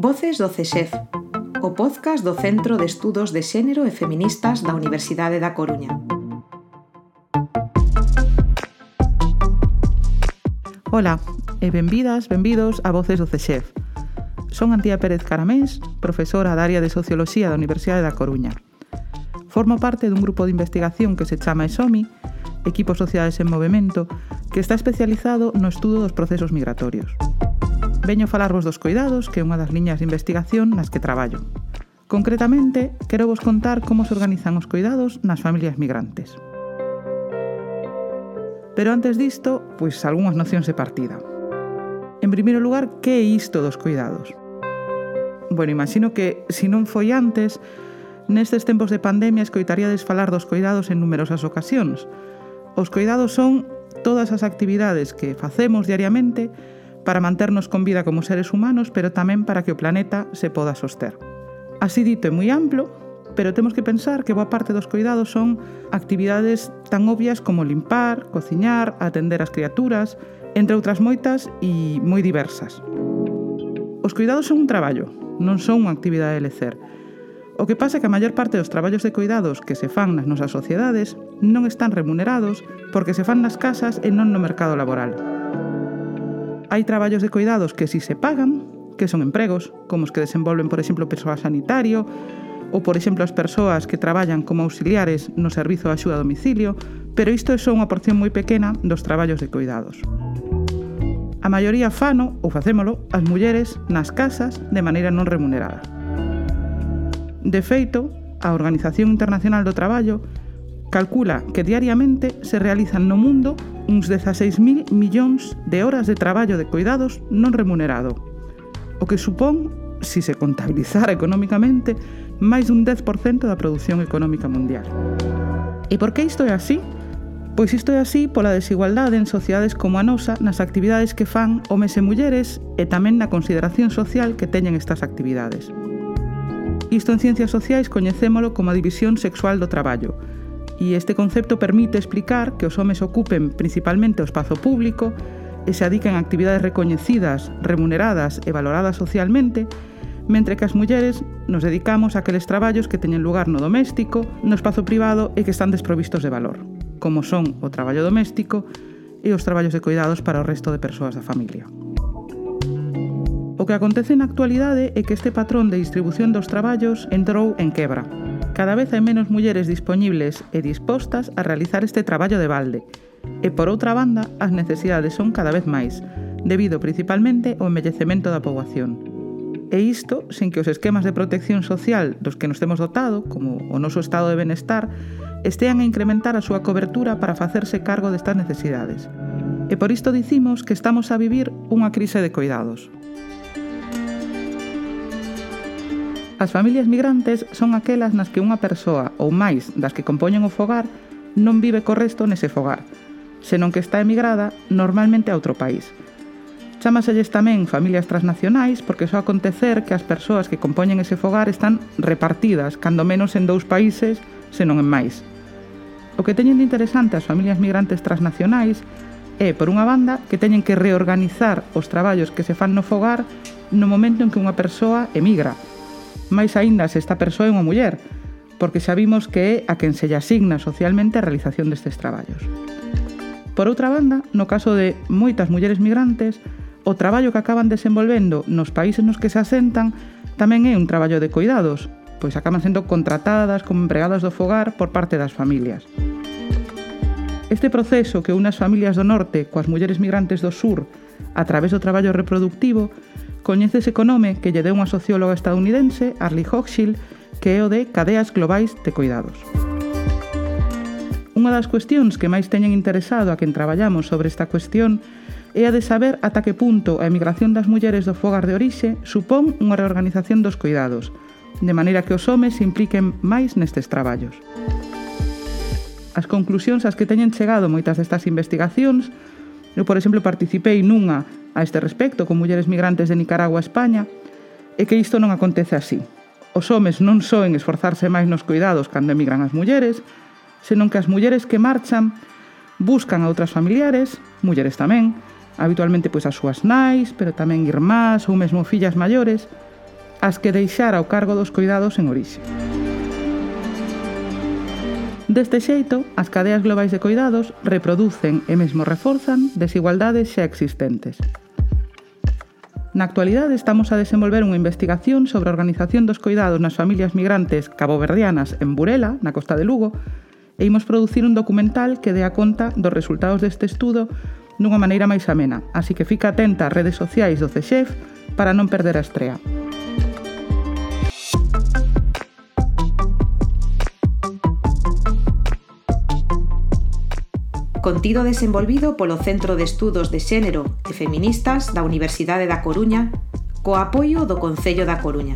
Voces do CESEF, o podcast do Centro de Estudos de Xénero e Feministas da Universidade da Coruña. Ola, e benvidas, benvidos a Voces do CESEF. Son Antía Pérez Caramés, profesora da área de Socioloxía da Universidade da Coruña. Formo parte dun grupo de investigación que se chama ESOMI, Equipo Sociedades en Movimento, que está especializado no estudo dos procesos migratorios veño falarvos dos coidados, que é unha das liñas de investigación nas que traballo. Concretamente, quero vos contar como se organizan os coidados nas familias migrantes. Pero antes disto, pois algunhas nocións de partida. En primeiro lugar, que é isto dos cuidados? Bueno, imagino que, se non foi antes, nestes tempos de pandemia escoitaríades falar dos cuidados en numerosas ocasións. Os cuidados son todas as actividades que facemos diariamente para manternos con vida como seres humanos, pero tamén para que o planeta se poda soster. Así dito é moi amplo, pero temos que pensar que boa parte dos cuidados son actividades tan obvias como limpar, cociñar, atender as criaturas, entre outras moitas e moi diversas. Os cuidados son un traballo, non son unha actividade de lecer. O que pasa é que a maior parte dos traballos de cuidados que se fan nas nosas sociedades non están remunerados porque se fan nas casas e non no mercado laboral hai traballos de cuidados que si se pagan, que son empregos, como os que desenvolven, por exemplo, persoal sanitario, ou, por exemplo, as persoas que traballan como auxiliares no servizo de axuda a domicilio, pero isto é só unha porción moi pequena dos traballos de cuidados. A maioría fano, ou facémolo, as mulleres nas casas de maneira non remunerada. De feito, a Organización Internacional do Traballo calcula que diariamente se realizan no mundo uns 16.000 millóns de horas de traballo de cuidados non remunerado, o que supón, se se contabilizara económicamente, máis dun 10% da produción económica mundial. E por que isto é así? Pois isto é así pola desigualdade en sociedades como a nosa nas actividades que fan homes e mulleres e tamén na consideración social que teñen estas actividades. Isto en ciencias sociais coñecémolo como a división sexual do traballo, E este concepto permite explicar que os homes ocupen principalmente o espazo público e se adiquen a actividades recoñecidas, remuneradas e valoradas socialmente, mentre que as mulleres nos dedicamos a aqueles traballos que teñen lugar no doméstico, no espazo privado e que están desprovistos de valor, como son o traballo doméstico e os traballos de cuidados para o resto de persoas da familia. O que acontece na actualidade é que este patrón de distribución dos traballos entrou en quebra, Cada vez hai menos mulleres dispoñibles e dispostas a realizar este traballo de balde. E por outra banda, as necesidades son cada vez máis, debido principalmente ao envellecemento da poboación. E isto sen que os esquemas de protección social dos que nos temos dotado, como o noso estado de benestar, estean a incrementar a súa cobertura para facerse cargo destas necesidades. E por isto dicimos que estamos a vivir unha crise de cuidados. As familias migrantes son aquelas nas que unha persoa ou máis das que compoñen o fogar non vive co resto nese fogar, senón que está emigrada normalmente a outro país. Chámaselles tamén familias transnacionais porque só acontecer que as persoas que compoñen ese fogar están repartidas, cando menos en dous países, senón en máis. O que teñen de interesante as familias migrantes transnacionais é, por unha banda, que teñen que reorganizar os traballos que se fan no fogar no momento en que unha persoa emigra, máis aínda se esta persoa é unha muller, porque sabimos que é a quen se lle asigna socialmente a realización destes traballos. Por outra banda, no caso de moitas mulleres migrantes, o traballo que acaban desenvolvendo nos países nos que se asentan tamén é un traballo de cuidados, pois acaban sendo contratadas como empregadas do fogar por parte das familias. Este proceso que unas familias do norte coas mulleres migrantes do sur a través do traballo reproductivo Coñécese co nome que lle deu unha socióloga estadounidense, Arlie Hochschild, que é o de Cadeas Globais de Cuidados. Unha das cuestións que máis teñen interesado a quen traballamos sobre esta cuestión é a de saber ata que punto a emigración das mulleres do fogar de orixe supón unha reorganización dos cuidados, de maneira que os homes se impliquen máis nestes traballos. As conclusións ás que teñen chegado moitas destas investigacións Eu, por exemplo, participei nunha a este respecto con mulleres migrantes de Nicaragua a España e que isto non acontece así. Os homes non só en esforzarse máis nos cuidados cando emigran as mulleres, senón que as mulleres que marchan buscan a outras familiares, mulleres tamén, habitualmente pois as súas nais, pero tamén irmás ou mesmo fillas maiores, as que deixara o cargo dos cuidados en orixe. Deste xeito, as cadeas globais de cuidados reproducen e mesmo reforzan desigualdades xa existentes. Na actualidade estamos a desenvolver unha investigación sobre a organización dos cuidados nas familias migrantes caboverdianas en Burela, na costa de Lugo, e imos producir un documental que dea conta dos resultados deste estudo dunha maneira máis amena, así que fica atenta ás redes sociais do CEXEF para non perder a estrea. contido desenvolvido polo Centro de Estudos de Xénero e Feministas da Universidade da Coruña co apoio do Concello da Coruña.